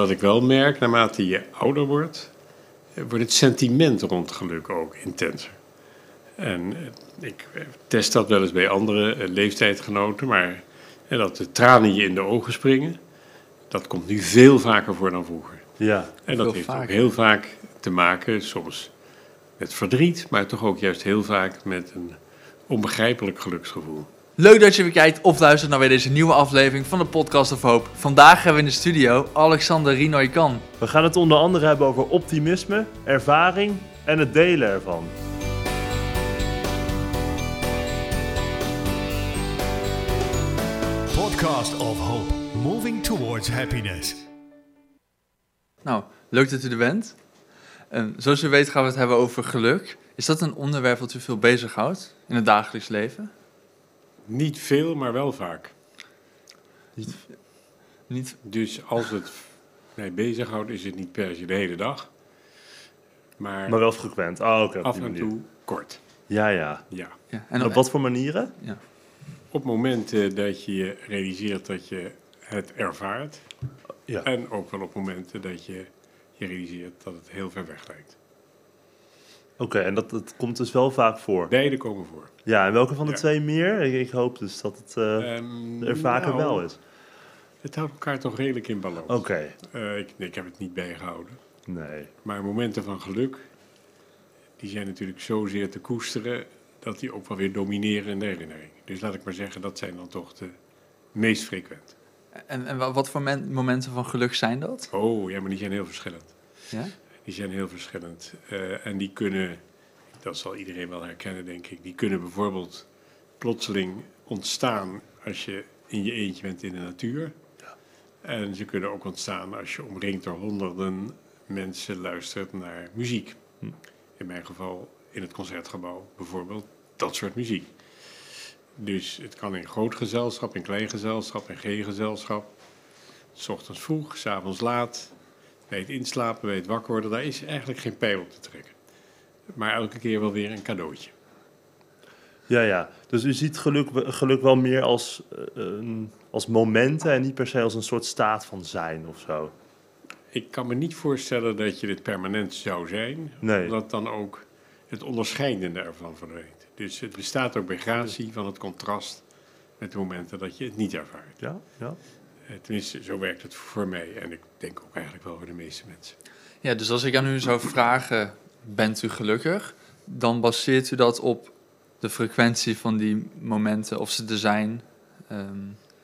Wat ik wel merk, naarmate je ouder wordt, eh, wordt het sentiment rond geluk ook intenser. En eh, ik eh, test dat wel eens bij andere leeftijdgenoten, maar dat de tranen je in de ogen springen, dat komt nu veel vaker voor dan vroeger. Ja, En dat heeft ook heel vaak te maken, soms met verdriet, maar toch ook juist heel vaak met een onbegrijpelijk geluksgevoel. Leuk dat je weer kijkt of luistert naar weer deze nieuwe aflevering van de Podcast of Hoop. Vandaag hebben we in de studio Alexander Rinoy Kan. we gaan het onder andere hebben over optimisme, ervaring en het delen ervan. Podcast of Hope, moving towards happiness. Nou, leuk dat u er bent. Ehm, zoals u weet gaan we het hebben over geluk. Is dat een onderwerp dat u veel bezighoudt in het dagelijks leven? Niet veel, maar wel vaak. Niet, Dus als het mij bezighoudt, is het niet per se de hele dag. Maar, Maar wel frequent. Oh, oké. op af en toe kort. Ja, ja. Ja. ja. En En op wat voor manieren? Ja. Op momenten dat je je realiseert dat je het ervaart. Ja. En ook wel op momenten dat je je realiseert dat het heel ver weg lijkt. Oké, en dat, dat komt dus wel vaak voor. Beide komen voor. Ja, en welke van de Ja. twee meer? Ik, ik hoop dus dat het eh, Ehm, er vaker nou, wel is. Het houdt elkaar toch redelijk in balans. Oké, Eh, ik, ik heb het niet bijgehouden. nee. Maar momenten van geluk, die zijn natuurlijk zozeer te koesteren dat die ook wel weer domineren in de herinnering. Dus laat ik maar zeggen, dat zijn dan toch de meest frequent. en, en wa- wat voor men- momenten van geluk zijn dat? Oh, ja, maar die zijn heel verschillend. Ja? Die zijn heel verschillend. Eh, en die kunnen, dat zal iedereen wel herkennen, denk ik, die kunnen bijvoorbeeld plotseling ontstaan als je in je eentje bent in de natuur. En ze kunnen ook ontstaan als je omringd door honderden mensen luistert naar muziek. Hm. In mijn geval in het concertgebouw bijvoorbeeld, dat soort muziek. Dus het kan in groot gezelschap, in klein gezelschap, in geen gezelschap. S ochtends vroeg, s avonds laat, bij het inslapen, bij het wakker worden, daar is eigenlijk geen pijl op te trekken. Maar elke keer wel weer een cadeautje. Ja, ja. Dus u ziet geluk, geluk wel meer als, eh, als momenten en niet per se als een soort staat van zijn of zo. Ik kan me niet voorstellen dat je dit permanent zou zijn, Nee. omdat dan ook het onderscheidende ervan verdwijnt. Dus het bestaat ook bij gratie van het contrast met de momenten dat je het niet ervaart. Ja, ja. Eh, Tenminste, zo werkt het voor mij en ik denk ook eigenlijk wel voor de meeste mensen. Ja, dus als ik aan u zou vragen, bent u gelukkig? Dan baseert u dat op de frequentie van die momenten, of ze er zijn. Ehm,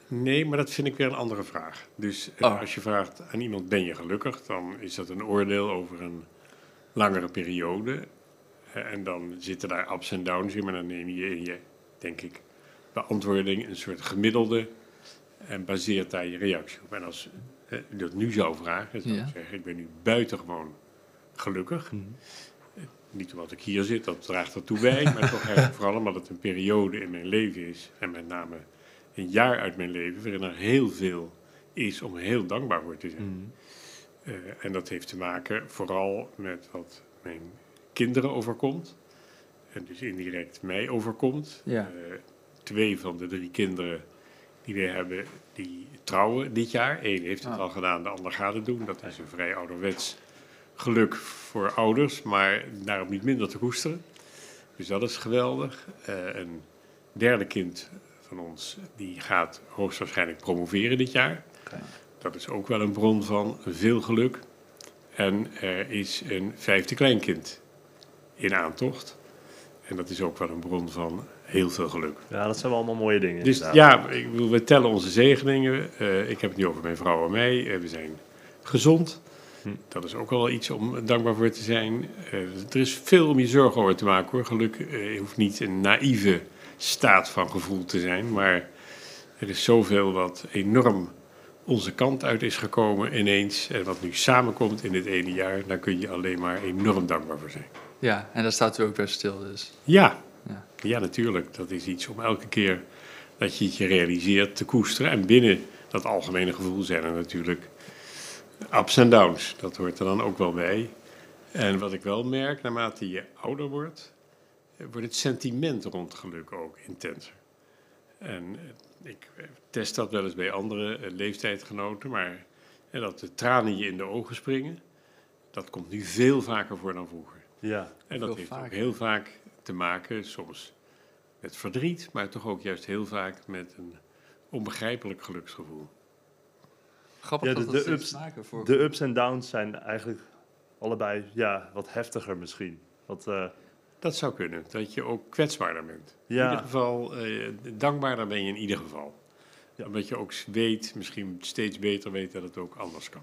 Nee, maar dat vind ik weer een andere vraag. Dus eh, Oh. als je vraagt aan iemand, ben je gelukkig? Dan is dat een oordeel over een langere periode. Eh, en dan zitten daar ups en downs in, maar dan neem je in je, denk ik, beantwoording een soort gemiddelde en baseert daar je reactie op. En als eh, u dat nu zou vragen, zou Ja. ik zeggen, ik ben nu buitengewoon gelukkig. Mhm. Eh, Niet omdat ik hier zit, dat draagt ertoe bij, maar toch eigenlijk vooral omdat het een periode in mijn leven is. En met name een jaar uit mijn leven waarin er heel veel is om heel dankbaar voor te zijn. Mhm. Eh, en dat heeft te maken vooral met wat mijn kinderen overkomt. En dus indirect mij overkomt. Ja. Eh, twee van de drie kinderen die we hebben, die trouwen dit jaar. Eén heeft het Ah. al gedaan, de ander gaat het doen. Dat is een vrij ouderwets geluk voor ouders, maar daarom niet minder te koesteren. Dus dat is geweldig. Eh, een derde kind van ons, die gaat hoogstwaarschijnlijk promoveren dit jaar. Dat is ook wel een bron van veel geluk. En er is een vijfde kleinkind in aantocht. En dat is ook wel een bron van heel veel geluk. Ja, dat zijn wel allemaal mooie dingen. Dus inderdaad. ja, ik bedoel, we tellen onze zegeningen. Eh, ik heb het nu over mijn vrouw en mij. Eh, we zijn gezond. Hm. Dat is ook wel iets om dankbaar voor te zijn. Eh, er is veel om je zorgen over te maken hoor. Geluk eh, hoeft niet een naïeve staat van gevoel te zijn. Maar er is zoveel wat enorm onze kant uit is gekomen ineens. En wat nu samenkomt in dit ene jaar. Daar kun je alleen maar enorm dankbaar voor zijn. ja, en daar staat u ook bij stil dus. Ja. Ja. natuurlijk. Dat is iets om elke keer dat je het je realiseert te koesteren. En binnen dat algemene gevoel zijn er natuurlijk ups en downs. Dat hoort er dan ook wel bij. En wat ik wel merk, naarmate je ouder wordt, eh, wordt het sentiment rond geluk ook intenser. En eh, ik eh, test dat wel eens bij andere leeftijdgenoten, maar dat de tranen je in de ogen springen. Dat komt nu veel vaker voor dan vroeger. Ja, En dat heeft ook heel vaak te maken, soms met verdriet, maar toch ook juist heel vaak met een onbegrijpelijk geluksgevoel. Grappig Ja, dat de- dat de ups- vaker voor. de ups en downs zijn eigenlijk allebei ja, wat heftiger misschien. Wat, eh, Dat zou kunnen, dat je ook kwetsbaarder bent. In ieder geval, eh, dankbaarder ben je in ieder geval. Ja. Omdat je ook weet, misschien steeds beter weet dat het ook anders kan.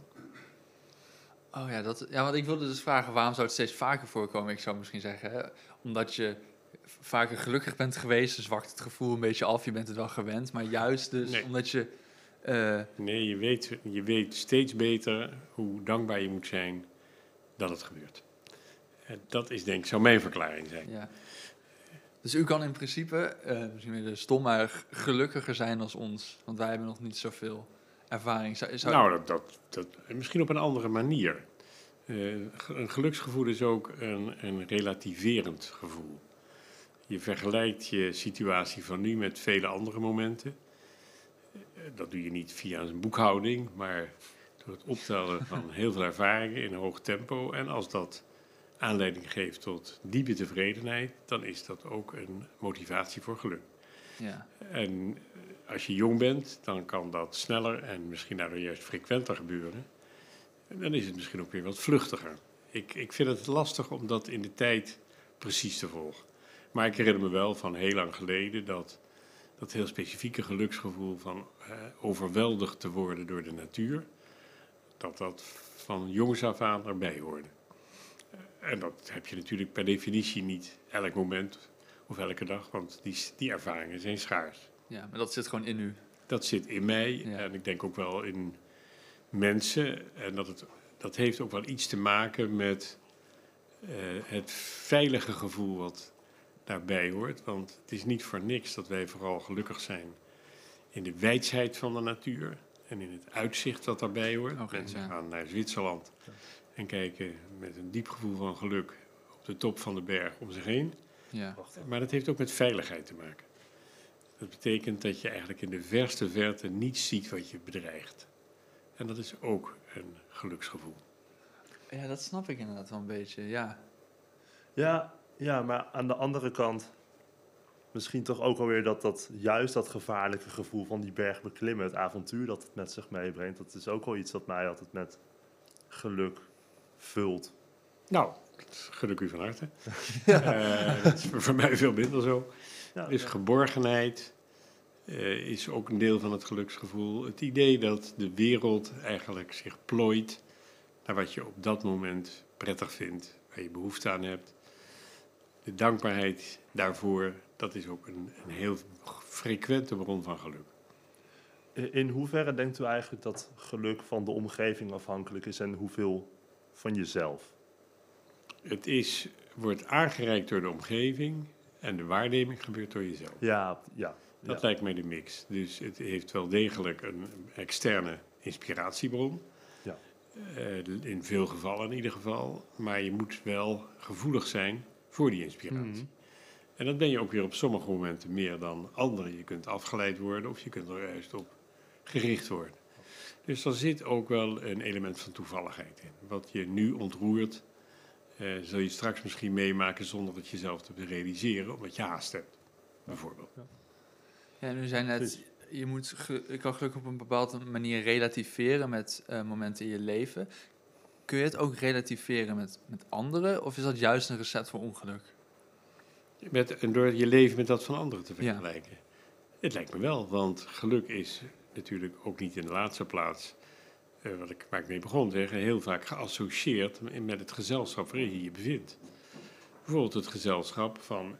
Oh ja, dat, ja, want ik wilde dus vragen waarom zou het steeds vaker voorkomen? Ik zou misschien zeggen, omdat je vaker gelukkig bent geweest, dus zwakt het gevoel een beetje af, je bent het wel gewend. Maar juist dus Nee. omdat je. eh, Nee, je weet, je weet steeds beter hoe dankbaar je moet zijn dat het gebeurt. En dat is denk ik, zou mijn verklaring zijn. ja. Dus u kan in principe, eh, misschien weer stom, maar gelukkiger zijn als ons. Want wij hebben nog niet zoveel ervaring. Zou, zou- Nou, dat, dat, dat, misschien op een andere manier. Eh, een geluksgevoel is ook een, een relativerend gevoel. Je vergelijkt je situatie van nu met vele andere momenten. Eh, dat doe je niet via een boekhouding, maar door het optellen van heel veel ervaringen in een hoog tempo. En als dat aanleiding geeft tot diepe tevredenheid, dan is dat ook een motivatie voor geluk. ja. En eh, als je jong bent, dan kan dat sneller en misschien daardoor juist frequenter gebeuren. En dan is het misschien ook weer wat vluchtiger. Ik, ik vind het lastig om dat in de tijd precies te volgen. Maar ik herinner me wel van heel lang geleden dat dat heel specifieke geluksgevoel van eh, overweldigd te worden door de natuur, dat dat van jongs af aan erbij hoorde. En dat heb je natuurlijk per definitie niet elk moment of elke dag, want die, die ervaringen zijn schaars. ja, maar dat zit gewoon in u. Dat zit in mij Ja. en ik denk ook wel in mensen. En dat, het, dat heeft ook wel iets te maken met eh, het veilige gevoel wat daarbij hoort. Want het is niet voor niks dat wij vooral gelukkig zijn in de wijsheid van de natuur en in het uitzicht dat daarbij hoort. Oké, Mensen ja. gaan naar Zwitserland en kijken met een diep gevoel van geluk op de top van de berg om zich heen. Ja. Maar dat heeft ook met veiligheid te maken. Dat betekent dat je eigenlijk in de verste verte niet ziet wat je bedreigt. En dat is ook een geluksgevoel. ja, dat snap ik inderdaad wel een beetje. Ja, ja, ja, maar aan de andere kant misschien toch ook alweer dat, dat juist dat gevaarlijke gevoel van die berg beklimmen, het avontuur dat het met zich meebrengt, dat is ook wel iets wat mij altijd met geluk vult. Nou, ik u van harte. Eh, dat is voor mij veel minder zo. Ja, Dus ja. geborgenheid eh, is ook een deel van het geluksgevoel. Het idee dat de wereld eigenlijk zich plooit naar wat je op dat moment prettig vindt, waar je behoefte aan hebt. De dankbaarheid daarvoor, dat is ook een, een heel frequente bron van geluk. In- In hoeverre denkt u eigenlijk dat geluk van de omgeving afhankelijk is en hoeveel van jezelf? Het is, wordt aangereikt door de omgeving en de waarneming gebeurt door jezelf. Ja, ja. Dat lijkt mij de mix. Dus het heeft wel degelijk een externe inspiratiebron. Ja. Eh, in veel gevallen in ieder geval. Maar je moet wel gevoelig zijn voor die inspiratie. Mhm. En dat ben je ook weer op sommige momenten meer dan andere. Je kunt afgeleid worden of je kunt er juist op gericht worden. Dus er zit ook wel een element van toevalligheid in. Wat je nu ontroert, eh, zul je straks misschien meemaken zonder het jezelf te realiseren, omdat je haast hebt, bijvoorbeeld. Ja, en u zei net, Precies. je, moet je kan geluk op een bepaalde manier relativeren met eh, momenten in je leven. Kun je het ook relativeren met, met anderen? Of is dat juist een recept voor ongeluk? Met, en door je leven met dat van anderen te Ja. vergelijken. Het lijkt me wel, want geluk is natuurlijk ook niet in de laatste plaats, eh, wat ik, waar ik mee begon te zeggen, heel vaak geassocieerd met het gezelschap waarin je je bevindt. Bijvoorbeeld het gezelschap van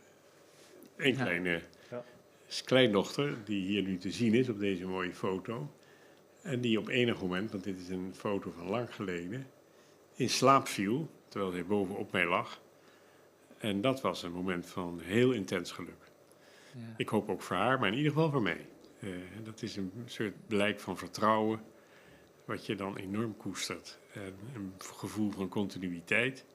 een Ja. kleine Ja. kleindochter, die hier nu te zien is op deze mooie foto. En die op enig moment, want dit is een foto van lang geleden, in slaap viel, terwijl zij bovenop mij lag. En dat was een moment van heel intens geluk. Ja. Ik hoop ook voor haar, maar in ieder geval voor mij. Eh, dat is een soort blijk van vertrouwen, wat je dan enorm koestert. En een gevoel van continuïteit,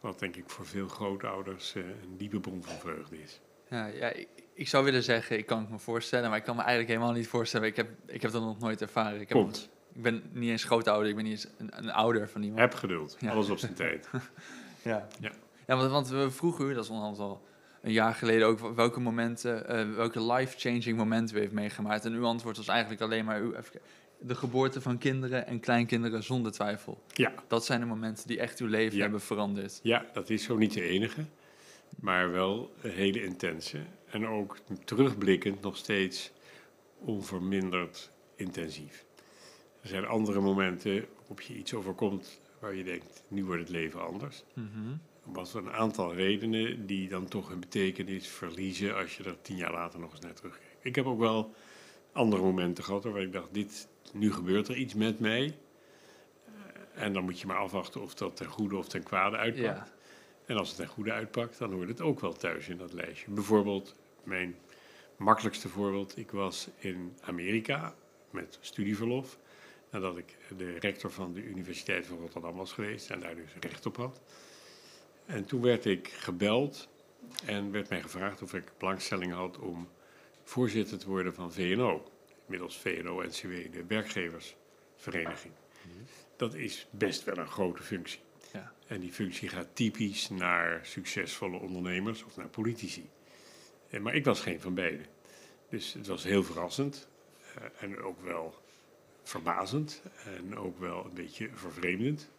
wat denk ik voor veel grootouders eh, een diepe bron van vreugde is. Ja, ja ik, ik zou willen zeggen, ik kan het me voorstellen, maar ik kan me eigenlijk helemaal niet voorstellen. Ik heb, ik heb dat nog nooit ervaren. Ik heb Komt. ik ben niet eens grootouder, ik ben niet eens een, een ouder van iemand. Heb geduld. Ja. Alles op zijn tijd. Ja, Ja. ja want, want we vroegen u, dat is onderhand al een jaar geleden, ook welke momenten, eh, welke life-changing momenten u heeft meegemaakt. En uw antwoord was eigenlijk alleen maar uw, even, de geboorte van kinderen en kleinkinderen zonder twijfel. Ja. Dat zijn de momenten die echt uw leven Ja. hebben veranderd. Ja, dat is zo niet de enige, maar wel een hele intense. En ook terugblikkend nog steeds onverminderd intensief. Er zijn andere momenten waarop je iets overkomt waar je denkt, nu wordt het leven anders. Om wat een aantal redenen die dan toch hun betekenis verliezen als je er tien jaar later nog eens naar terugkijkt. Ik heb ook wel andere momenten gehad waar ik dacht, dit, nu gebeurt er iets met mij. Eh, En dan moet je maar afwachten of dat ten goede of ten kwade uitpakt. Ja. En als het ten goede uitpakt, dan hoort het ook wel thuis in dat lijstje. Bijvoorbeeld, mijn makkelijkste voorbeeld. Ik was in Amerika met studieverlof. Nadat ik de rector van de Universiteit van Rotterdam was geweest en daar dus recht op had. En toen werd ik gebeld en werd mij gevraagd of ik belangstelling had om voorzitter te worden van VNO. Inmiddels VNO-NCW, de werkgeversvereniging. Dat is best wel een grote functie. En die functie gaat typisch naar succesvolle ondernemers of naar politici. Eh, Maar ik was geen van beide. Dus het was heel verrassend eh, en ook wel verbazend en ook wel een beetje vervreemdend,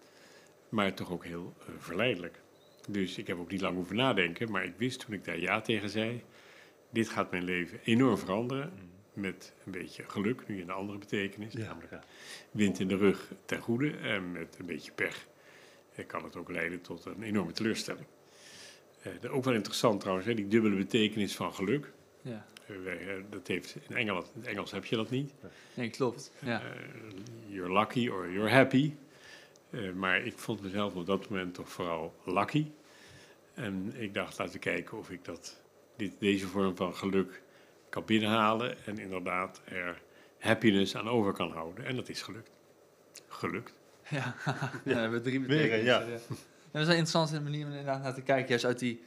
maar toch ook heel eh, verleidelijk. Dus ik heb ook niet lang hoeven nadenken, maar ik wist toen ik daar ja tegen zei, dit gaat mijn leven enorm veranderen, met een beetje geluk, nu in een andere betekenis, Ja, namelijk ja. wind in de rug ten goede en met een beetje pech kan het ook leiden tot een enorme teleurstelling. Eh, ook wel interessant trouwens, hè, die dubbele betekenis van geluk. Ja. Eh, eh, dat heeft, in, Engeland, in het Engels heb je dat niet. Nee, klopt. Ja. You're lucky or you're happy. Maar ik vond mezelf op dat moment toch vooral lucky. En ik dacht, laten we kijken of ik dat, dit, deze vorm van geluk kan binnenhalen. En inderdaad er happiness aan over kan houden. En dat is gelukt. Gelukt. Ja, ja. we hebben drie betekenissen. ja. Ja. dat is een interessante manier om inderdaad naar te kijken. Juist uit die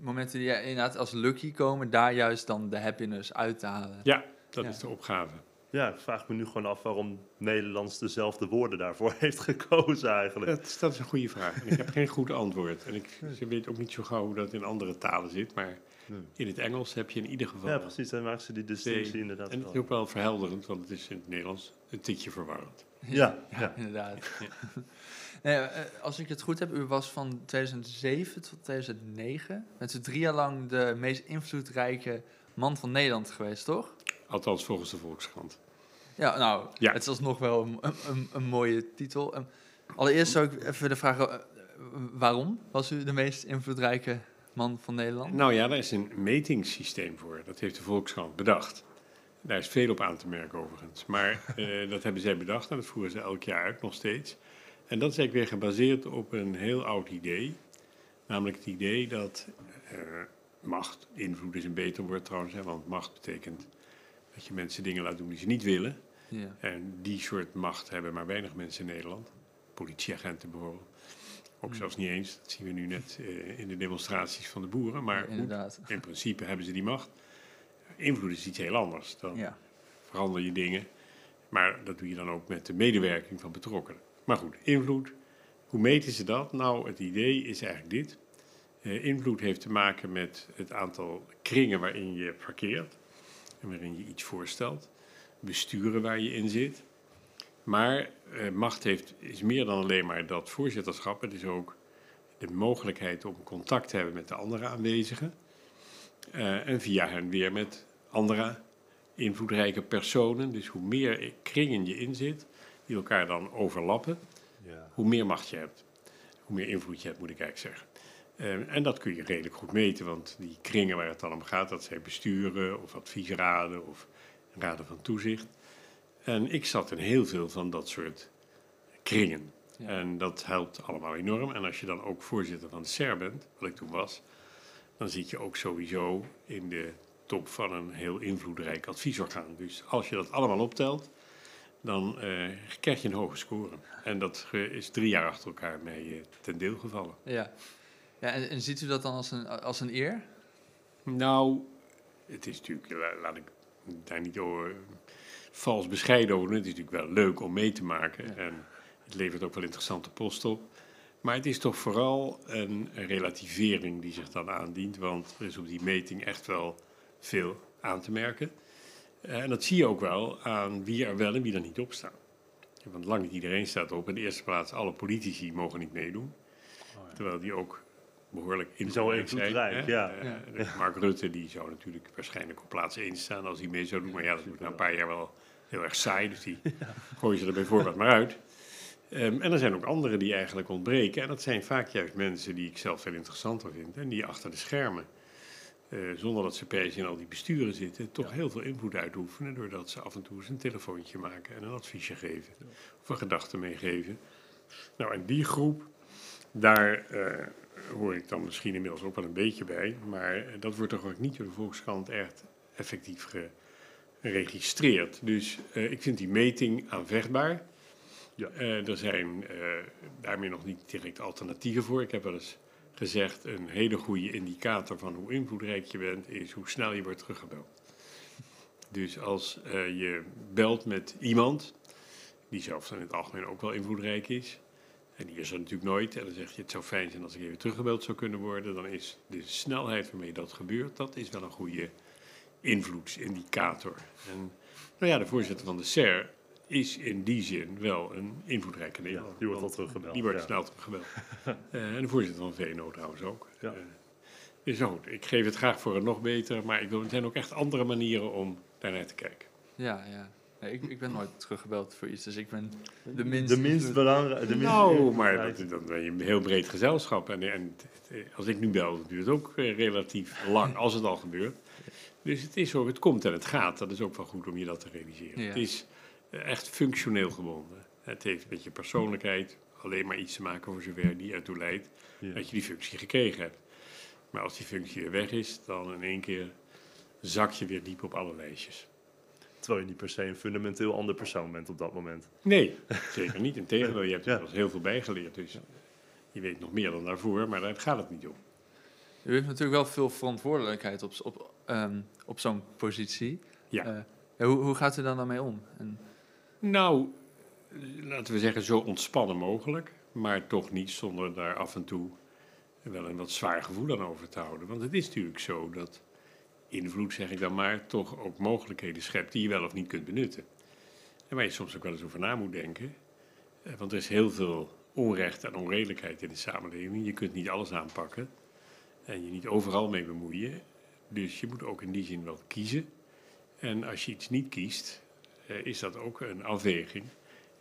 momenten die ja, inderdaad als lucky komen, daar juist dan de happiness uit te halen. Ja, dat Ja. is de opgave. Ja, ik vraag me nu gewoon af waarom Nederlands dezelfde woorden daarvoor heeft gekozen eigenlijk. Dat, dat is een goede vraag. En ik heb geen goed antwoord. En ik ze weet ook niet zo gauw hoe dat in andere talen zit. Maar Nee. in het Engels heb je in ieder geval... Ja, precies. En maken ze die distinctie inderdaad En het wel. is ook wel verhelderend, want het is in het Nederlands een tikje verwarrend. Ja, Ja, ja. inderdaad. Nee, eh, als ik het goed heb, u was van 2007 tot 2009 met z'n drie jaar lang de meest invloedrijke man van Nederland geweest, toch? Althans, volgens de Volkskrant. Ja, nou, Ja. het is alsnog wel een, een, een mooie titel. Ehm, allereerst zou ik even de vraag, eh, waarom was u de meest invloedrijke man van Nederland? Nou ja, daar is een metingssysteem voor. Dat heeft de Volkskrant bedacht. Daar is veel op aan te merken overigens. Maar eh, dat hebben zij bedacht en dat voeren ze elk jaar uit, nog steeds. En dat is eigenlijk weer gebaseerd op een heel oud idee. Namelijk het idee dat eh, macht, invloed is een beter woord trouwens, hè, want macht betekent dat je mensen dingen laat doen die ze niet willen. Ja. En die soort macht hebben maar weinig mensen in Nederland. Politieagenten bijvoorbeeld. Ook zelfs niet eens, dat zien we nu net eh, in de demonstraties van de boeren. Maar goed, in principe hebben ze die macht. Invloed is iets heel anders. Dan Ja. verander je dingen. Maar dat doe je dan ook met de medewerking van betrokkenen. Maar goed, invloed. Hoe meten ze dat? Nou, het idee is eigenlijk dit. Eh, invloed heeft te maken met het aantal kringen waarin je verkeert. En waarin je iets voorstelt. Besturen waar je in zit. Maar eh, macht heeft, is meer dan alleen maar dat voorzitterschap. Het is ook de mogelijkheid om contact te hebben met de andere aanwezigen. Eh, en via hen weer met andere invloedrijke personen. Dus hoe meer kringen je in zit, die elkaar dan overlappen, Ja. hoe meer macht je hebt. Hoe meer invloed je hebt, moet ik eigenlijk zeggen. Eh, en dat kun je redelijk goed meten, want die kringen waar het dan om gaat, dat zijn besturen of adviesraden of raden van toezicht. En ik zat in heel veel van dat soort kringen. Ja. En dat helpt allemaal enorm. En als je dan ook voorzitter van de SER bent, wat ik toen was, dan zit je ook sowieso in de top van een heel invloedrijk adviesorgaan. Dus als je dat allemaal optelt, dan eh, krijg je een hoge score. En dat eh, is drie jaar achter elkaar mee eh, ten deel gevallen. Ja. ja en, en ziet u dat dan als een, als een eer? Nou, het is natuurlijk, la- laat ik daar niet over vals bescheiden over doen. Het is natuurlijk wel leuk om mee te maken. Ja. En het levert ook wel interessante post op. Maar het is toch vooral een relativering die zich dan aandient. Want er is op die meting echt wel veel aan te merken. Eh, En dat zie je ook wel aan wie er wel en wie er niet op staan. Want lang niet iedereen staat op. In de eerste plaats, alle politici mogen niet meedoen. Terwijl die ook behoorlijk zo invloedrijk hè? ja. Eh, de Mark Rutte die zou natuurlijk waarschijnlijk op plaats 1 staan als hij mee zou doen. Maar ja, dat wordt na een paar jaar wel heel erg saai. Dus die gooien ze er bijvoorbeeld maar uit. Ehm, en er zijn ook anderen die eigenlijk ontbreken. En dat zijn vaak juist mensen die ik zelf veel interessanter vind. En die achter de schermen, eh, zonder dat ze per se in al die besturen zitten, toch heel veel invloed uitoefenen. Doordat ze af en toe eens een telefoontje maken en een adviesje geven. Of een gedachte meegeven. Nou, en die groep, daar eh, hoor ik dan misschien inmiddels ook wel een beetje bij. Maar dat wordt toch ook niet door de Volkskrant echt effectief geregistreerd. Dus eh, ik vind die meting aanvechtbaar. Ja. Er zijn daarmee nog niet direct alternatieven voor. Ik heb wel eens gezegd, een hele goede indicator van hoe invloedrijk je bent, is hoe snel je wordt teruggebeld. Dus als eh, je belt met iemand, die zelfs in het algemeen ook wel invloedrijk is, en die is er natuurlijk nooit, en dan zeg je het zou fijn zijn als ik even teruggebeld zou kunnen worden, dan is de snelheid waarmee dat gebeurt, dat is wel een goede invloedsindicator. En nou ja, de voorzitter van de SER is in die zin wel een invloedrijke Ja, Nederlander. die wordt Want teruggebeld. Die wordt ja. snel teruggebeld. Eh, en de voorzitter van VNO trouwens ook. Ja. Eh, dus nou goed, ik geef het graag voor een nog beter, maar ik wil, er zijn ook echt andere manieren om daarnaar te kijken. Ja, ja. Nee, ik, ik ben nooit teruggebeld voor iets, dus ik ben de minst... De minst belangrijke. De minst Nou, maar dat, dan ben je een heel breed gezelschap. En, en als ik nu bel, dan duurt het ook eh, relatief lang, als het al gebeurt. Dus het is ook, het komt en het gaat. Dat is ook wel goed om je dat te realiseren. Ja. Het is echt functioneel gebonden. Het heeft met je persoonlijkheid alleen maar iets te maken voor zover die ertoe leidt Ja. dat je die functie gekregen hebt. Maar als die functie weer weg is, dan in één keer zak je weer diep op alle lijstjes. Terwijl je niet per se een fundamenteel ander persoon bent op dat moment. Nee, zeker niet. Integendeel, je hebt er Ja. heel veel bijgeleerd. Dus je weet nog meer dan daarvoor, maar daar gaat het niet om. U heeft natuurlijk wel veel verantwoordelijkheid op, op, ehm, op zo'n positie. Ja. Eh, ja, hoe, hoe gaat u dan daarmee om? En, Nou, laten we zeggen zo ontspannen mogelijk, maar toch niet zonder daar af en toe wel een wat zwaar gevoel aan over te houden. Want het is natuurlijk zo dat invloed, zeg ik dan maar, toch ook mogelijkheden schept die je wel of niet kunt benutten. En waar je soms ook wel eens over na moet denken. Eh, Want er is heel veel onrecht en onredelijkheid in de samenleving. Je kunt niet alles aanpakken en je niet overal mee bemoeien. Dus je moet ook in die zin wel kiezen. En als je iets niet kiest, is dat ook een afweging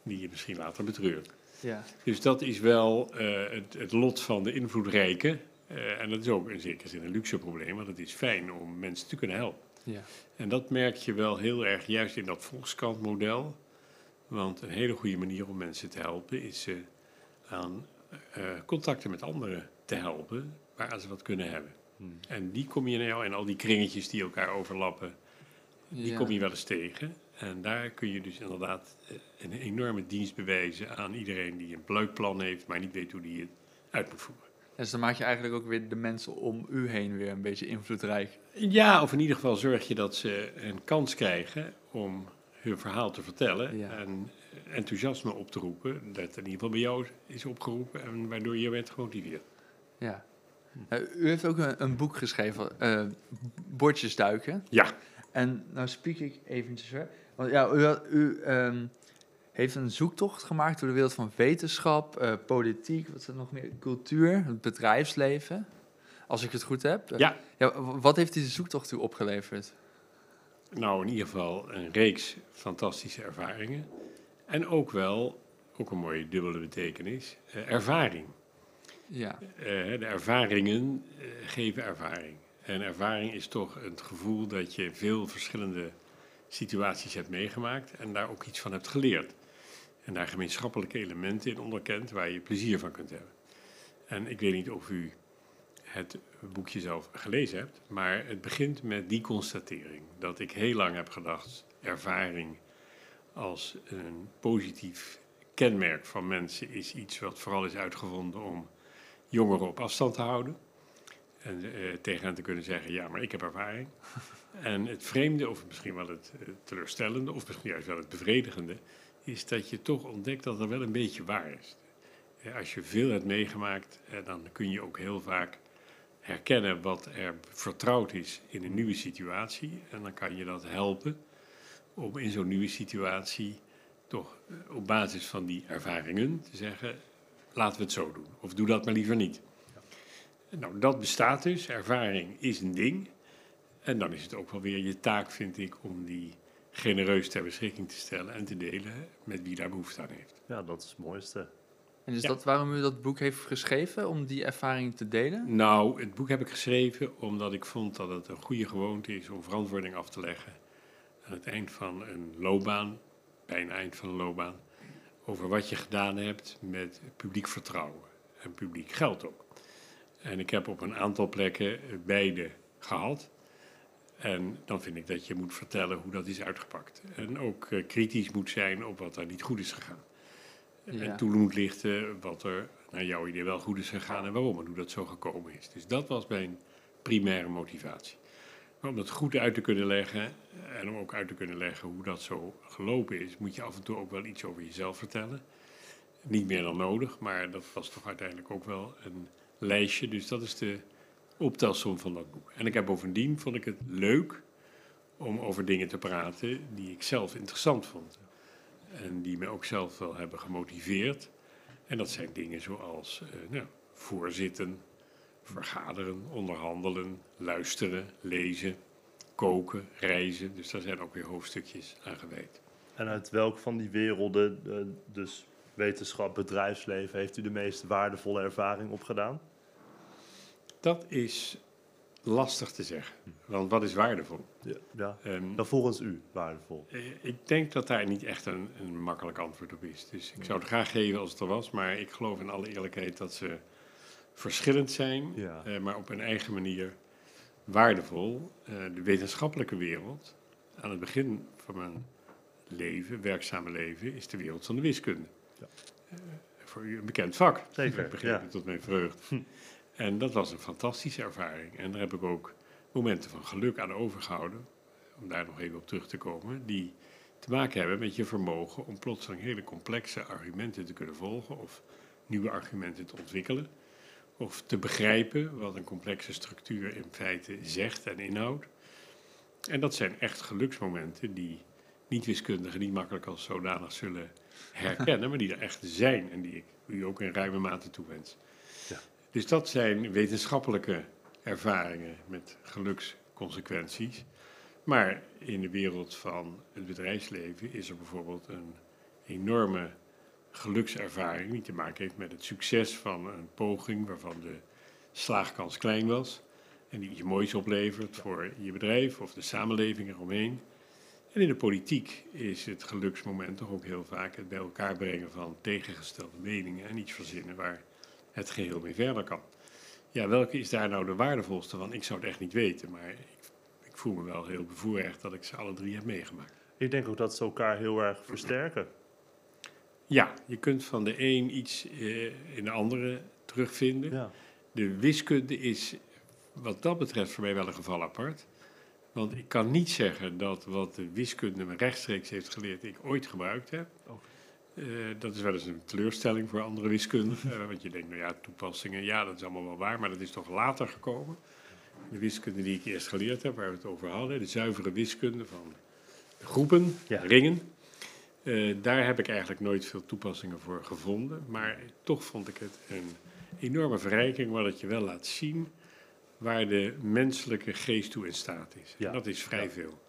die je misschien later betreurt. ja. Dus dat is wel eh, het, het lot van de invloedrijke. Eh, en dat is ook in zekere zin een luxe probleem, want het is fijn om mensen te kunnen helpen. Ja. En dat merk je wel heel erg juist in dat Volkskrant-model. Want een hele goede manier om mensen te helpen is ze aan eh, contacten met anderen te helpen waar ze wat kunnen hebben. Hmm. En die kom je nou en al die kringetjes die elkaar overlappen, die Ja. kom je wel eens tegen. En daar kun je dus inderdaad eh, een enorme dienst bewijzen aan iedereen die een leuk plan heeft, maar niet weet hoe die het uit moet voeren. Dus dan maak je eigenlijk ook weer de mensen om u heen weer een beetje invloedrijk. Ja, of in ieder geval zorg je dat ze een kans krijgen om hun verhaal te vertellen Ja. en enthousiasme op te roepen, dat in ieder geval bij jou is opgeroepen en waardoor je werd gemotiveerd. Ja. Eh, u heeft ook een, een boek geschreven, eh Bordjes duiken. Ja, En nou spiek ik eventjes hoor. Want ja, u, u ehm, heeft een zoektocht gemaakt door de wereld van wetenschap, eh, politiek, wat is er nog meer? Cultuur, het bedrijfsleven. Als ik het goed heb. Ja. wat heeft deze zoektocht u opgeleverd? nou in ieder geval een reeks fantastische ervaringen en ook wel, ook een mooie dubbele betekenis, eh, ervaring. Ja, Eh, de ervaringen geven ervaring. En ervaring is toch het gevoel dat je veel verschillende situaties hebt meegemaakt en daar ook iets van hebt geleerd. En daar gemeenschappelijke elementen in onderkent waar je plezier van kunt hebben. En ik weet niet of u het boekje zelf gelezen hebt, maar het begint met die constatering. Dat ik heel lang heb gedacht, ervaring als een positief kenmerk van mensen is iets wat vooral is uitgevonden om jongeren op afstand te houden. En eh, tegen hen te kunnen zeggen, ja, maar ik heb ervaring. En het vreemde, of misschien wel het eh, teleurstellende, of misschien juist wel het bevredigende, is dat je toch ontdekt dat er wel een beetje waar is. Eh, Als je veel hebt meegemaakt, eh, dan kun je ook heel vaak herkennen wat er vertrouwd is in een nieuwe situatie. En dan kan je dat helpen om in zo'n nieuwe situatie toch op basis van die ervaringen te zeggen, laten we het zo doen. Of doe dat maar liever niet. Nou, dat bestaat dus. Ervaring is een ding. En dan is het ook wel weer je taak, vind ik, om die genereus ter beschikking te stellen en te delen met wie daar behoefte aan heeft. Ja, dat is het mooiste. En is Ja. dat waarom u dat boek heeft geschreven, om die ervaring te delen? Nou, het boek heb ik geschreven omdat ik vond dat het een goede gewoonte is om verantwoording af te leggen aan het eind van een loopbaan, bij een eind van een loopbaan, over wat je gedaan hebt met publiek vertrouwen en publiek geld ook. En ik heb op een aantal plekken beide gehad. En dan vind ik dat je moet vertellen hoe dat is uitgepakt. En ook eh, kritisch moet zijn op wat er niet goed is gegaan. Ja. En toe moet lichten wat er naar jouw idee wel goed is gegaan en waarom en hoe dat zo gekomen is. Dus dat was mijn primaire motivatie. Maar om dat goed uit te kunnen leggen en om ook uit te kunnen leggen hoe dat zo gelopen is, moet je af en toe ook wel iets over jezelf vertellen. Niet meer dan nodig, maar dat was toch uiteindelijk ook wel een lijstje. Dus dat is de optelsom van dat boek. En ik heb bovendien, vond ik het leuk om over dingen te praten die ik zelf interessant vond. En die me ook zelf wel hebben gemotiveerd. En dat zijn dingen zoals eh, nou, voorzitten, vergaderen, onderhandelen, luisteren, lezen, koken, reizen. Dus daar zijn ook weer hoofdstukjes aan gewijd. En uit welk van die werelden, eh, dus wetenschap, bedrijfsleven, heeft u de meest waardevolle ervaring opgedaan? Dat is lastig te zeggen. Want wat is waardevol? Ja, ja. Ehm, Dan volgens u waardevol. Eh, Ik denk dat daar niet echt een, een makkelijk antwoord op is. Dus ik zou het graag geven als het er was, maar ik geloof in alle eerlijkheid dat ze verschillend zijn, Ja. eh, maar op hun eigen manier waardevol. Eh, de wetenschappelijke wereld, aan het begin van mijn leven, werkzame leven, is de wereld van de wiskunde. Ja. Voor u een bekend vak. Zeker, ja. het tot mijn vreugde. En dat was een fantastische ervaring. En daar heb ik ook momenten van geluk aan overgehouden om daar nog even op terug te komen, die te maken hebben met je vermogen om plotseling hele complexe argumenten te kunnen volgen of nieuwe argumenten te ontwikkelen. Of te begrijpen wat een complexe structuur in feite zegt en inhoudt. En dat zijn echt geluksmomenten die niet-wiskundigen niet makkelijk als zodanig zullen herkennen, maar die er echt zijn en die ik u ook in ruime mate toewens. Dus dat zijn wetenschappelijke ervaringen met geluksconsequenties. Maar in de wereld van het bedrijfsleven is er bijvoorbeeld een enorme gelukservaring die te maken heeft met het succes van een poging waarvan de slaagkans klein was en die iets moois oplevert voor je bedrijf of de samenleving eromheen. En in de politiek is het geluksmoment toch ook heel vaak het bij elkaar brengen van tegengestelde meningen en iets verzinnen waar het geheel mee verder kan. Ja, welke is daar nou de waardevolste van? Ik zou het echt niet weten, maar ik, ik voel me wel heel bevoorrecht dat ik ze alle drie heb meegemaakt. Ik denk ook dat ze elkaar heel erg versterken. Ja, je kunt van de een iets eh, in de andere terugvinden. Ja. De wiskunde is wat dat betreft voor mij wel een geval apart. Want ik kan niet zeggen dat wat de wiskunde me rechtstreeks heeft geleerd, ik ooit gebruikt heb. Eh, dat is wel eens een teleurstelling voor andere wiskundigen. want je denkt, nou ja, toepassingen, ja, dat is allemaal wel waar, maar dat is toch later gekomen. De wiskunde die ik eerst geleerd heb, waar we het over hadden, de zuivere wiskunde van groepen, Ja. ringen. Eh, daar heb ik eigenlijk nooit veel toepassingen voor gevonden. Maar toch vond ik het een enorme verrijking, wat het je wel laat zien waar de menselijke geest toe in staat is. Ja. En dat is vrij Ja. veel.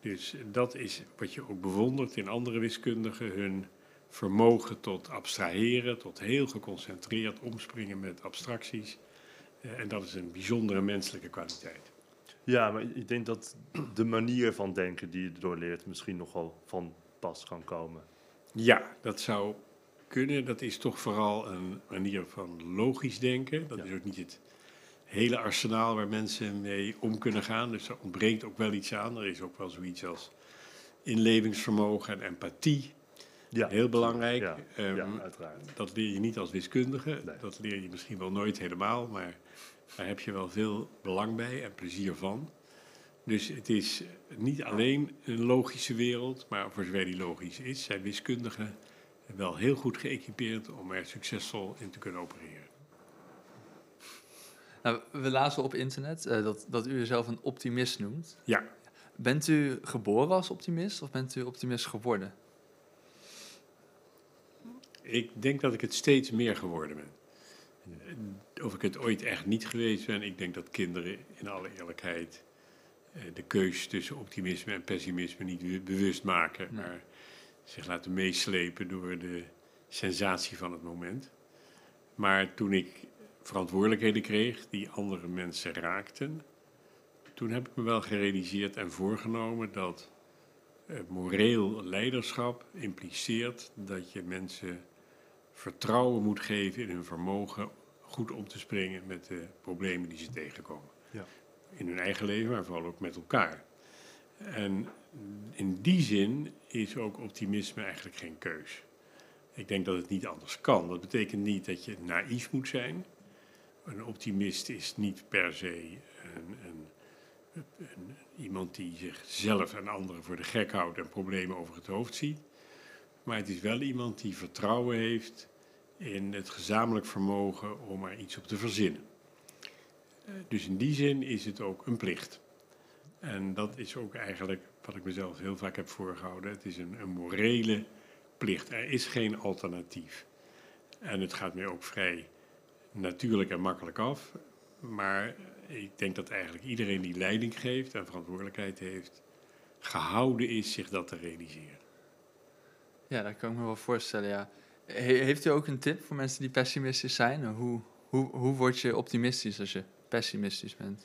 Dus dat is wat je ook bewondert in andere wiskundigen, hun vermogen tot abstraheren, tot heel geconcentreerd omspringen met abstracties. Eh, en dat is een bijzondere menselijke kwaliteit. ja, maar ik denk dat de manier van denken die je erdoor leert misschien nogal van pas kan komen. Ja, dat zou kunnen. Dat is toch vooral een manier van logisch denken. Dat Ja. is ook niet het hele arsenaal waar mensen mee om kunnen gaan. Dus er ontbreekt ook wel iets aan. Er is ook wel zoiets als inlevingsvermogen en empathie. Ja, Heel belangrijk. Ja, Ehm, ja uiteraard. Dat leer je niet als wiskundige. Nee. Dat leer je misschien wel nooit helemaal. Maar daar heb je wel veel belang bij en plezier van. Dus het is niet alleen een logische wereld, maar voor zover die logisch is, zijn wiskundigen wel heel goed geëquipeerd om er succesvol in te kunnen opereren. Nou, we lazen op internet eh, dat, dat u jezelf een optimist noemt. Ja, Bent u geboren als optimist of bent u optimist geworden? Ik denk dat ik het steeds meer geworden ben. Of ik het ooit echt niet geweest ben, ik denk dat kinderen in alle eerlijkheid eh, de keus tussen optimisme en pessimisme niet be- bewust maken, Nee. maar zich laten meeslepen door de sensatie van het moment. Maar toen ik verantwoordelijkheden kreeg die andere mensen raakten, toen heb ik me wel gerealiseerd en voorgenomen dat eh, moreel leiderschap impliceert dat je mensen vertrouwen moet geven in hun vermogen goed om te springen met de problemen die ze tegenkomen. Ja. In hun eigen leven, maar vooral ook met elkaar. En in die zin is ook optimisme eigenlijk geen keus. Ik denk dat het niet anders kan. Dat betekent niet dat je naïef moet zijn. Een optimist is niet per se een, een, een- iemand die zichzelf en anderen voor de gek houdt en problemen over het hoofd ziet. Maar het is wel iemand die vertrouwen heeft in het gezamenlijk vermogen om er iets op te verzinnen. Eh, Dus in die zin is het ook een plicht. En dat is ook eigenlijk wat ik mezelf heel vaak heb voorgehouden. Het is een, een morele plicht. Er is geen alternatief. En het gaat mij ook vrij natuurlijk en makkelijk af. Maar ik denk dat eigenlijk iedereen die leiding geeft en verantwoordelijkheid heeft, gehouden is zich dat te realiseren. Ja, dat kan ik me wel voorstellen, ja. He- heeft u ook een tip voor mensen die pessimistisch zijn? Hoe, hoe, hoe word je optimistisch als je pessimistisch bent?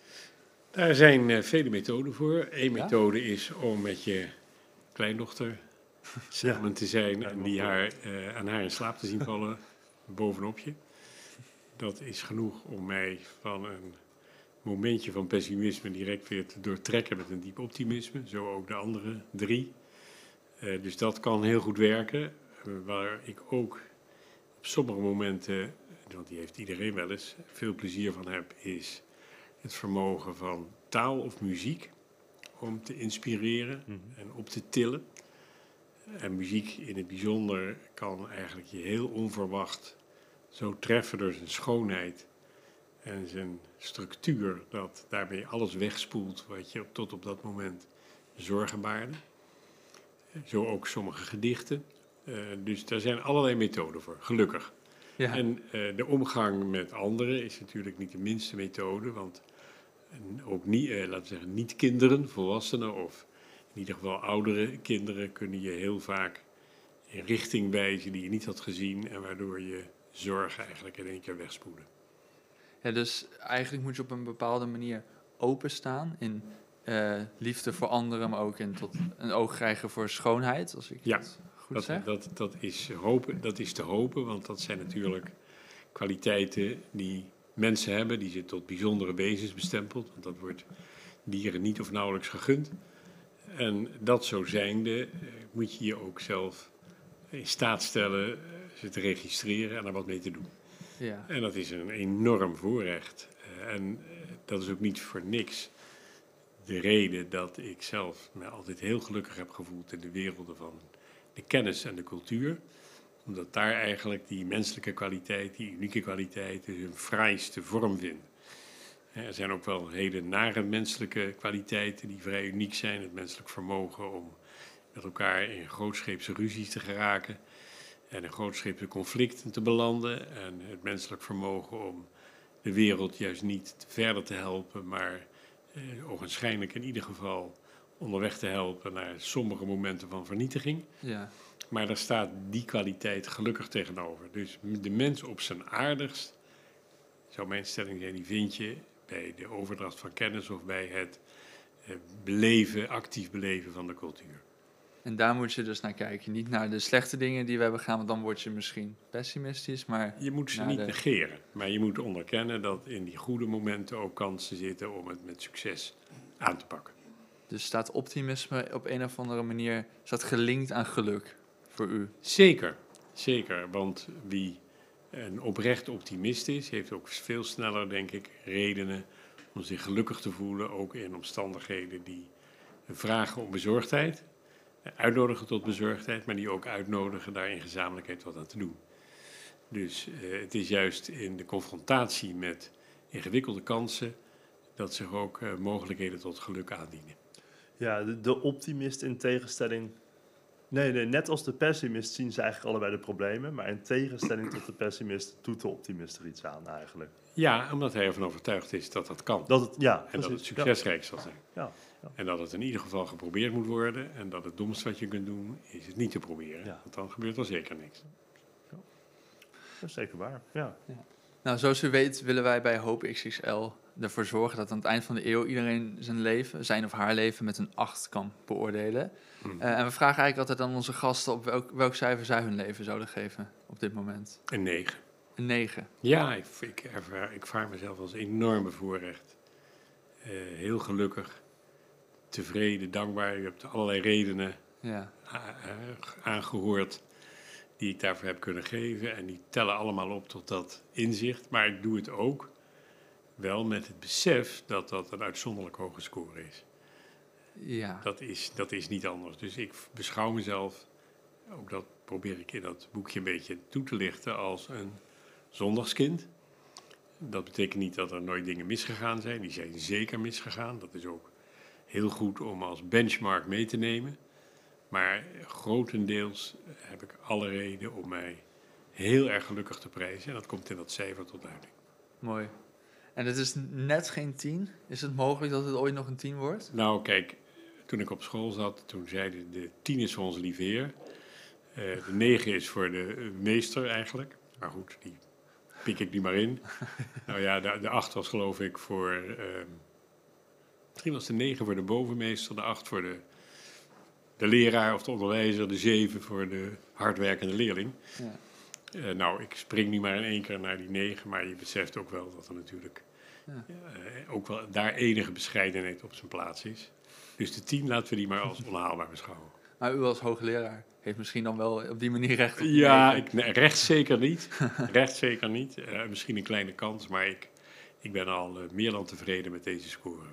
Daar zijn eh, vele methoden voor. Eén Ja? methode is om met je kleindochter samen te zijn en die haar, eh, aan haar in slaap te zien vallen bovenop je. Dat is genoeg om mij van een momentje van pessimisme direct weer te doortrekken met een diep optimisme. Zo ook de andere drie. Eh, dus dat kan heel goed werken. Eh, waar ik ook op sommige momenten, want die heeft iedereen wel eens, veel plezier van heb, is het vermogen van taal of muziek om te inspireren Mhm. en op te tillen. En muziek in het bijzonder kan eigenlijk je heel onverwacht zo treffen door zijn schoonheid en zijn structuur, dat daarmee alles wegspoelt wat je tot op dat moment zorgen baarde. Zo ook sommige gedichten. Eh, dus daar zijn allerlei methoden voor, gelukkig. Ja, En eh, de omgang met anderen is natuurlijk niet de minste methode, want ook niet, eh, laten we zeggen, niet kinderen, volwassenen of in ieder geval oudere kinderen kunnen je heel vaak in richting wijzen die je niet had gezien en waardoor je zorgen eigenlijk in één keer wegspoelen. ja, dus eigenlijk moet je op een bepaalde manier openstaan in eh, liefde voor anderen, maar ook in tot een oog krijgen voor schoonheid, als ik Ja, het goed Dat, zeg. dat, dat, is hopen, dat is te hopen, want dat zijn natuurlijk kwaliteiten die mensen hebben, die ze tot bijzondere wezens bestempelt, want dat wordt dieren niet of nauwelijks gegund. En dat zo zijnde eh, moet je je ook zelf in staat stellen eh, ze te registreren en er wat mee te doen. Ja. En dat is een enorm voorrecht. En dat is ook niet voor niks de reden dat ik zelf me altijd heel gelukkig heb gevoeld in de werelden van de kennis en de cultuur. Omdat daar eigenlijk die menselijke kwaliteit, die unieke kwaliteiten, hun fraaiste vorm vinden. Eh, Er zijn ook wel hele nare menselijke kwaliteiten die vrij uniek zijn. Het menselijk vermogen om met elkaar in grootscheepse ruzies te geraken en in grootscheepse conflicten te belanden. En het menselijk vermogen om de wereld juist niet verder te helpen, maar eh, ogenschijnlijk in ieder geval onderweg te helpen naar sommige momenten van vernietiging. Ja. Maar daar staat die kwaliteit gelukkig tegenover. Dus de mens op zijn aardigst, zou mijn stelling zijn, die vind je bij de overdracht van kennis of bij het eh, beleven, actief beleven van de cultuur. En daar moet je dus naar kijken. Niet naar de slechte dingen die we hebben gedaan, want dan word je misschien pessimistisch. Maar Je moet ze niet de- negeren, maar je moet onderkennen dat in die goede momenten ook kansen zitten om het met succes aan te pakken. dus staat optimisme op een of andere manier staat gelinkt aan geluk voor u. Zeker, zeker. Want wie een oprecht optimist is, heeft ook veel sneller, denk ik, redenen om zich gelukkig te voelen, ook in omstandigheden die vragen om bezorgdheid, uitnodigen tot bezorgdheid, maar die ook uitnodigen daar in gezamenlijkheid wat aan te doen. Dus eh, het is juist in de confrontatie met ingewikkelde kansen dat zich ook eh, mogelijkheden tot geluk aandienen. Ja, de, de optimist in tegenstelling. Nee, nee, net als de pessimist zien ze eigenlijk allebei de problemen. Maar in tegenstelling tot de pessimist doet de optimist er iets aan eigenlijk. Ja, omdat hij ervan overtuigd is dat dat kan. Dat het, ja, en dat het succesrijk zal zijn. Ja, ja, En dat het in ieder geval geprobeerd moet worden. En dat het domste wat je kunt doen, is het niet te proberen. Ja. Want dan gebeurt er zeker niks. dat is zeker waar. Ja. Nou, zoals u weet willen wij bij Hoop XXL ervoor zorgen dat aan het eind van de eeuw iedereen zijn leven, zijn of haar leven, met een 8 kan beoordelen. Hmm. Eh, en we vragen eigenlijk altijd aan onze gasten op welk, welk cijfer zij hun leven zouden geven op dit moment. Een negen. Een 9. Ja, ik, ik, ervaar, ik vaar mezelf als enorm bevoorrecht. Eh, heel gelukkig, tevreden, dankbaar. Je hebt allerlei redenen Ja. a- aangehoord die ik daarvoor heb kunnen geven. En die tellen allemaal op tot dat inzicht. Maar ik doe het ook wel met het besef dat dat een uitzonderlijk hoge score is. Ja. Dat is, dat is niet anders. Dus ik beschouw mezelf, ook dat probeer ik in dat boekje een beetje toe te lichten, als een zondagskind. Dat betekent niet dat er nooit dingen misgegaan zijn. Die zijn zeker misgegaan. Dat is ook heel goed om als benchmark mee te nemen. Maar grotendeels heb ik alle reden om mij heel erg gelukkig te prijzen. En dat komt in dat cijfer tot uiting. Mooi. En het is net geen 10. Is het mogelijk dat het ooit nog een 10 wordt? Nou, kijk, toen ik op school zat, toen zeiden de tien is voor onze lieve heer. Eh, de negen is voor de eh, meester eigenlijk. Maar goed, die pik ik nu maar in. nou ja, de, de acht was geloof ik voor... ehm, misschien was de negen voor de bovenmeester, de acht voor de, de leraar of de onderwijzer, de zeven voor de hardwerkende leerling. Ja. Eh, nou, ik spring nu maar in één keer naar die negen, maar je beseft ook wel dat er natuurlijk Ja. ook wel daar enige bescheidenheid op zijn plaats is. Dus de tien laten we die maar als onhaalbaar beschouwen. Maar u als hoogleraar heeft misschien dan wel op die manier recht op Ja, ik, nee, recht zeker niet. recht zeker niet. Eh, misschien een kleine kans, maar ik, ik ben al eh, meer dan tevreden met deze score.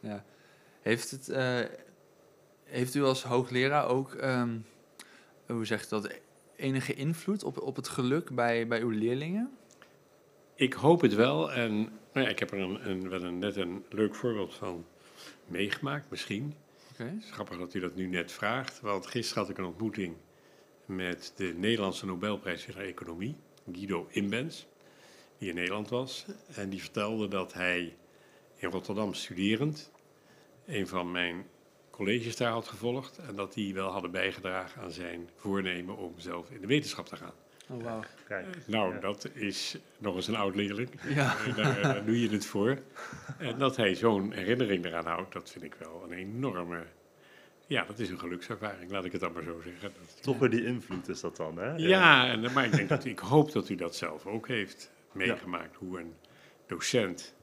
Ja. Heeft, het, eh, heeft u als hoogleraar ook, ehm, hoe zegt dat, enige invloed op, op het geluk bij, bij uw leerlingen? Ik hoop het wel. En nou ja, ik heb er een, een, wel een, net een leuk voorbeeld van meegemaakt, misschien. Oké. Het is grappig dat u dat nu net vraagt, want gisteren had ik een ontmoeting met de Nederlandse Nobelprijswinnaar Economie, Guido Imbens, die in Nederland was. En die vertelde dat hij in Rotterdam studerend een van mijn colleges daar had gevolgd en dat die wel hadden bijgedragen aan zijn voornemen om zelf in de wetenschap te gaan. Oh. Kijk, Nou, Ja. dat is nog eens een oud leerling. Ja. Eh, Daar, daar doe je het voor. En dat hij zo'n herinnering eraan houdt, dat vind ik wel een enorme... Ja, dat is een gelukservaring, laat ik het dan maar zo zeggen. Dat, toch weer die invloed is dat dan, hè? ja, en, maar ik, denk dat, ik hoop dat u dat zelf ook heeft meegemaakt. Hoe een docent,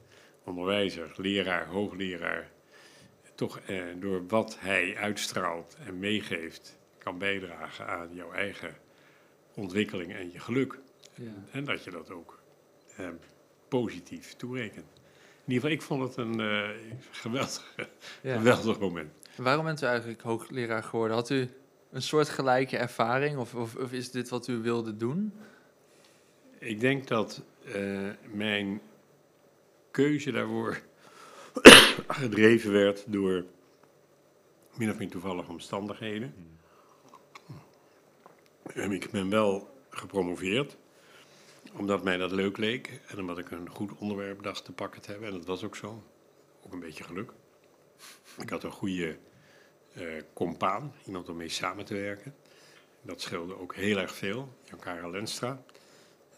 onderwijzer, leraar, hoogleraar... toch eh, door wat hij uitstraalt en meegeeft... kan bijdragen aan jouw eigen ontwikkeling en je geluk. Ja. En dat je dat ook eh, positief toerekent. In ieder geval, ik vond het een eh, geweldig, Ja. geweldig moment. Waarom bent u eigenlijk hoogleraar geworden? Had u een soort gelijke ervaring of, of, of is dit wat u wilde doen? Ik denk dat eh, mijn keuze daarvoor gedreven werd door min of meer toevallige omstandigheden. En ik ben wel gepromoveerd, omdat mij dat leuk leek en omdat ik een goed onderwerp dacht te pakken te hebben. En dat was ook zo. Ook een beetje geluk. Ik had een goede eh compaan, iemand om mee samen te werken. Dat scheelde ook heel erg veel. Jan-Karel Lenstra.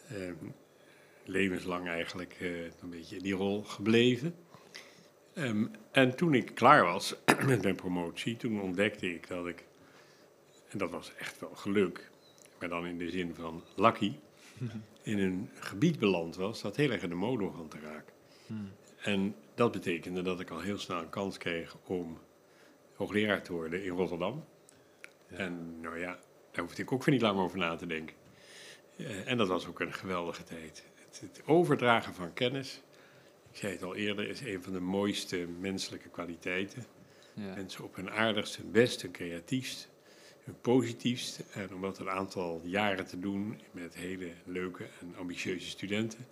Eh, levenslang eigenlijk eh, een beetje in die rol gebleven. Ehm, en toen ik klaar was met mijn promotie, toen ontdekte ik dat ik, en dat was echt wel geluk, maar dan in de zin van lucky, in een gebied beland was dat heel erg in de mode begon te raken. En dat betekende dat ik al heel snel een kans kreeg om hoogleraar te worden in Rotterdam. En nou ja, daar hoefde ik ook weer niet lang over na te denken. Eh, en dat was ook een geweldige tijd. Het, het overdragen van kennis. Ik ik zei het al eerder, is een van de mooiste menselijke kwaliteiten. Ja. Mensen op hun aardigst, hun best, hun creatiefst, hun positiefst. En om dat een aantal jaren te doen met hele leuke en ambitieuze studenten,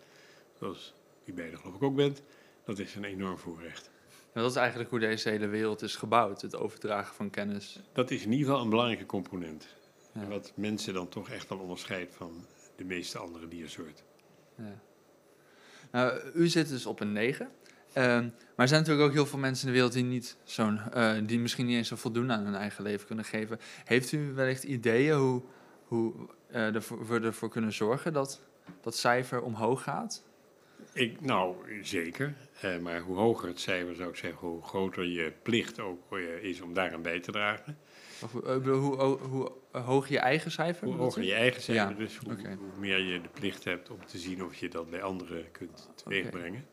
zoals u beiden geloof ik ook bent, dat is een enorm voorrecht. En dat is eigenlijk hoe deze hele wereld is gebouwd, het overdragen van kennis. Dat is in ieder geval een belangrijke component. Ja. Wat mensen dan toch echt wel onderscheidt van de meeste andere diersoorten. Ja. Nou, u zit dus op een 9. Ehm, maar er zijn natuurlijk ook heel veel mensen in de wereld die, niet zo'n, eh, die misschien niet eens zo voldoende aan hun eigen leven kunnen geven. Heeft u wellicht ideeën hoe, hoe eh, ervoor, we ervoor kunnen zorgen dat dat cijfer omhoog gaat? Ik, nou, zeker. Eh, maar hoe hoger het cijfer, zou ik zeggen, hoe groter je plicht ook is om daaraan bij te dragen. Of, hoe- hoe, hoe, hoe hoog je eigen cijfer? Hoe hoger je eigen cijfer, Ja, dus hoe, meer je de plicht hebt om te zien of je dat bij anderen kunt teweegbrengen.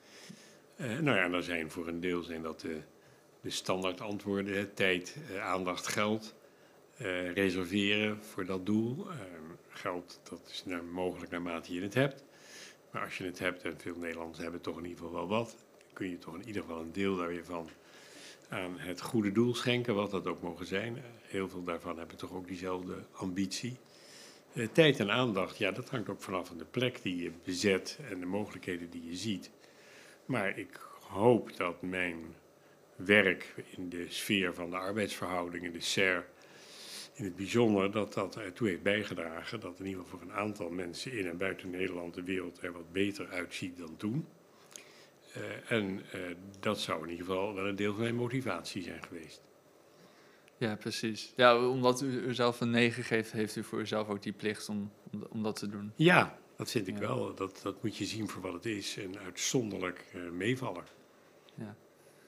Nou ja, dan zijn voor een deel zijn dat de, de standaard antwoorden, tijd, eh, aandacht, geld. eh, reserveren voor dat doel. Eh, geld, dat is naar, mogelijk naarmate je het hebt. Maar als je het hebt, en veel Nederlanders hebben toch in ieder geval wel wat, kun je toch in ieder geval een deel daarvan aan het goede doel schenken, wat dat ook mogen zijn. Eh, Heel veel daarvan hebben toch ook diezelfde ambitie. Eh, tijd en aandacht, ja, dat hangt ook vanaf van de plek die je bezet en de mogelijkheden die je ziet. Maar ik hoop dat mijn werk in de sfeer van de arbeidsverhoudingen, de SER, in het bijzonder, dat dat ertoe heeft bijgedragen dat in ieder geval voor een aantal mensen in en buiten Nederland de wereld er wat beter uitziet dan toen. Eh, en eh, dat zou in ieder geval wel een deel van mijn motivatie zijn geweest. Ja, precies. Ja, omdat u uzelf een 9 geeft, heeft u voor uzelf ook die plicht om, om, om dat te doen. Ja, dat vind ik Ja. wel. Dat, dat moet je zien voor wat het is. Een uitzonderlijk eh, meevaller.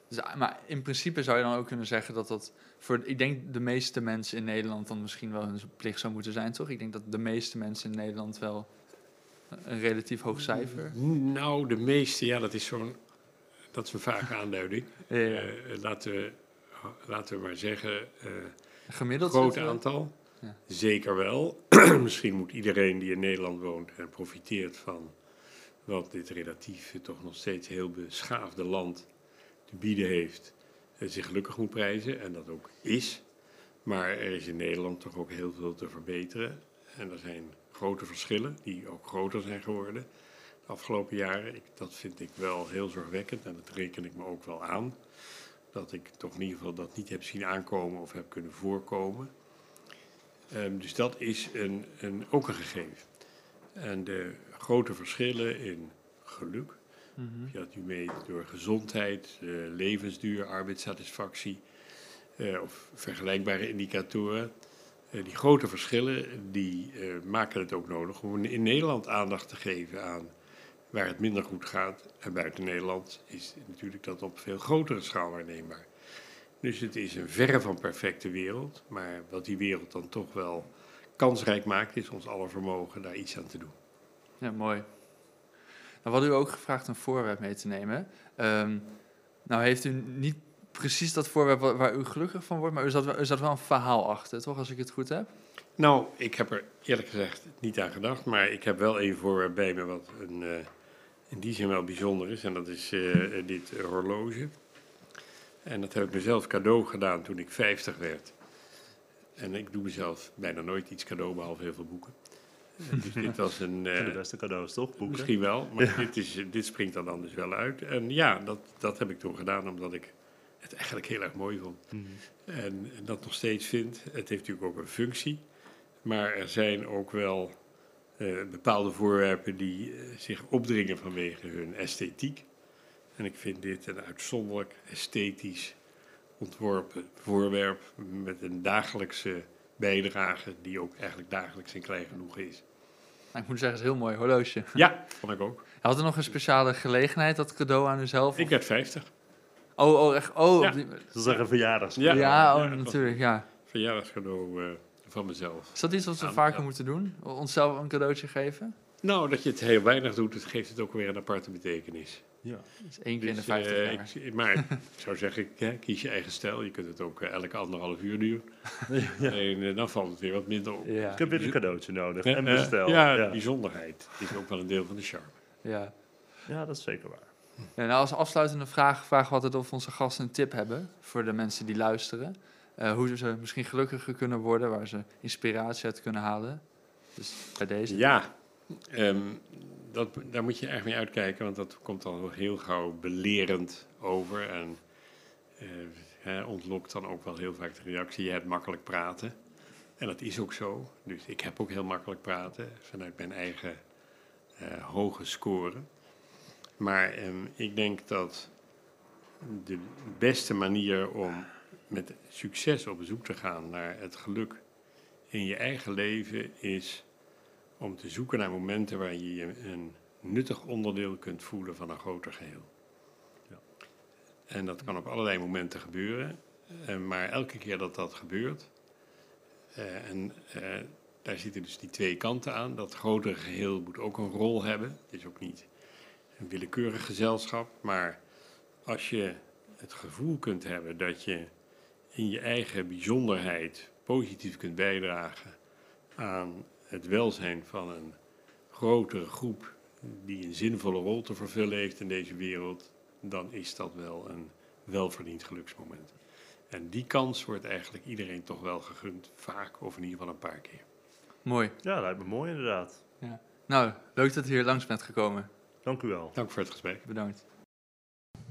Dus, ah, maar in principe zou je dan ook kunnen zeggen dat dat voor, ik denk de meeste mensen in Nederland dan misschien wel hun plicht zou moeten zijn, toch? Ik denk dat de meeste mensen in Nederland wel een relatief hoog cijfer. Nou, de meeste, ja, dat is zo'n. Dat is een vage aanduiding. Ja, ja. Eh, laten, we, laten we maar zeggen, eh Gemiddeld groot aantal. Zeker wel. Misschien moet iedereen die in Nederland woont en profiteert van wat dit relatief toch nog steeds heel beschaafde land te bieden heeft, eh, zich gelukkig moet prijzen. En dat ook is. Maar er is in Nederland toch ook heel veel te verbeteren. En er zijn grote verschillen, die ook groter zijn geworden de afgelopen jaren. Ik, dat vind ik wel heel zorgwekkend en dat reken ik me ook wel aan. Dat ik toch in ieder geval dat niet heb zien aankomen of heb kunnen voorkomen. Ehm, dus dat is een, een, ook een gegeven. En de grote verschillen in geluk, Mhm. of je dat nu meet door gezondheid, levensduur, arbeidssatisfactie eh, of vergelijkbare indicatoren. eh, die grote verschillen die eh, maken het ook nodig om in Nederland aandacht te geven aan waar het minder goed gaat. En buiten Nederland is natuurlijk dat op veel grotere schaal waarneembaar. Dus het is een verre van perfecte wereld, maar wat die wereld dan toch wel kansrijk maakt, is ons aller vermogen daar iets aan te doen. Ja, mooi. Nou, we hadden u ook gevraagd een voorwerp mee te nemen. Ehm, nou heeft u niet precies dat voorwerp wa- waar u gelukkig van wordt, maar u zat, wel- zat wel een verhaal achter, toch, als ik het goed heb? Nou, ik heb er eerlijk gezegd niet aan gedacht, maar ik heb wel een voorwerp bij me wat een, eh, in die zin wel bijzonder is. En dat is eh, dit horloge. En dat heb ik mezelf cadeau gedaan toen ik 50 werd. En ik doe mezelf bijna nooit iets cadeau, behalve heel veel boeken. En dus dit was een... Voor de eh, beste cadeaus, toch? Boeken. Misschien wel, maar dit, is, dit springt dan dus wel uit. En ja, dat, dat heb ik toen gedaan omdat ik het eigenlijk heel erg mooi vond. Mhm. En dat nog steeds vind. Het heeft natuurlijk ook een functie. Maar er zijn ook wel eh, bepaalde voorwerpen die eh, zich opdringen vanwege hun esthetiek. En ik vind dit een uitzonderlijk esthetisch ontworpen voorwerp met een dagelijkse bijdrage die ook eigenlijk dagelijks en klein genoeg is. Nou, ik moet zeggen, het is een heel mooi horloge. Ja, vond ik ook. Had er nog een speciale gelegenheid, dat cadeau aan uzelf? Ik werd 50. Oh, oh, echt? Oh, Ja. die- Dat is een verjaardags. Ja. ja, oh, ja, natuurlijk, ja. Verjaardagscadeau eh, van mezelf. Is dat iets wat we Ja, vaker ja. moeten doen? Onszelf een cadeautje geven? Nou, dat je het heel weinig doet, het geeft het ook weer een aparte betekenis. Ja. Één keer in de Dus, 50 eh, jaar. ik- maar ik zou zeggen, hè, kies je eigen stijl. Je kunt het ook eh, elke anderhalf uur doen. Ja. En eh, dan valt het weer wat minder op. Ja, Ik heb weer een cadeautje nodig. En eh, bestel. ja, ja. bijzonderheid is ook wel een deel van de charme. ja. Ja, dat is zeker waar. Ja, nou, als afsluitende vraag vragen we altijd of onze gasten een tip hebben voor de mensen die luisteren. Eh, hoe ze misschien gelukkiger kunnen worden, waar ze inspiratie uit kunnen halen. Dus bij deze. Ja, ehm, dat, daar moet je echt mee uitkijken, want dat komt dan heel gauw belerend over. En eh, ontlokt dan ook wel heel vaak de reactie, je hebt makkelijk praten. En dat is ook zo. Dus ik heb ook heel makkelijk praten vanuit mijn eigen eh, hoge score. Maar ehm, ik denk dat de beste manier om met succes op zoek te gaan naar het geluk in je eigen leven is om te zoeken naar momenten waar je je een nuttig onderdeel kunt voelen van een groter geheel. Ja. En dat kan op allerlei momenten gebeuren, eh, maar elke keer dat dat gebeurt, eh, en eh, daar zitten dus die twee kanten aan, dat grotere geheel moet ook een rol hebben. Het is ook niet een willekeurig gezelschap, maar als je het gevoel kunt hebben dat je in je eigen bijzonderheid positief kunt bijdragen aan het welzijn van een grotere groep die een zinvolle rol te vervullen heeft in deze wereld, dan is dat wel een welverdiend geluksmoment. En die kans wordt eigenlijk iedereen toch wel gegund, vaak of in ieder geval een paar keer. Mooi. Ja, lijkt me mooi inderdaad. Nou, leuk dat u hier langs bent gekomen. Dank u wel. Dank voor het gesprek. Bedankt.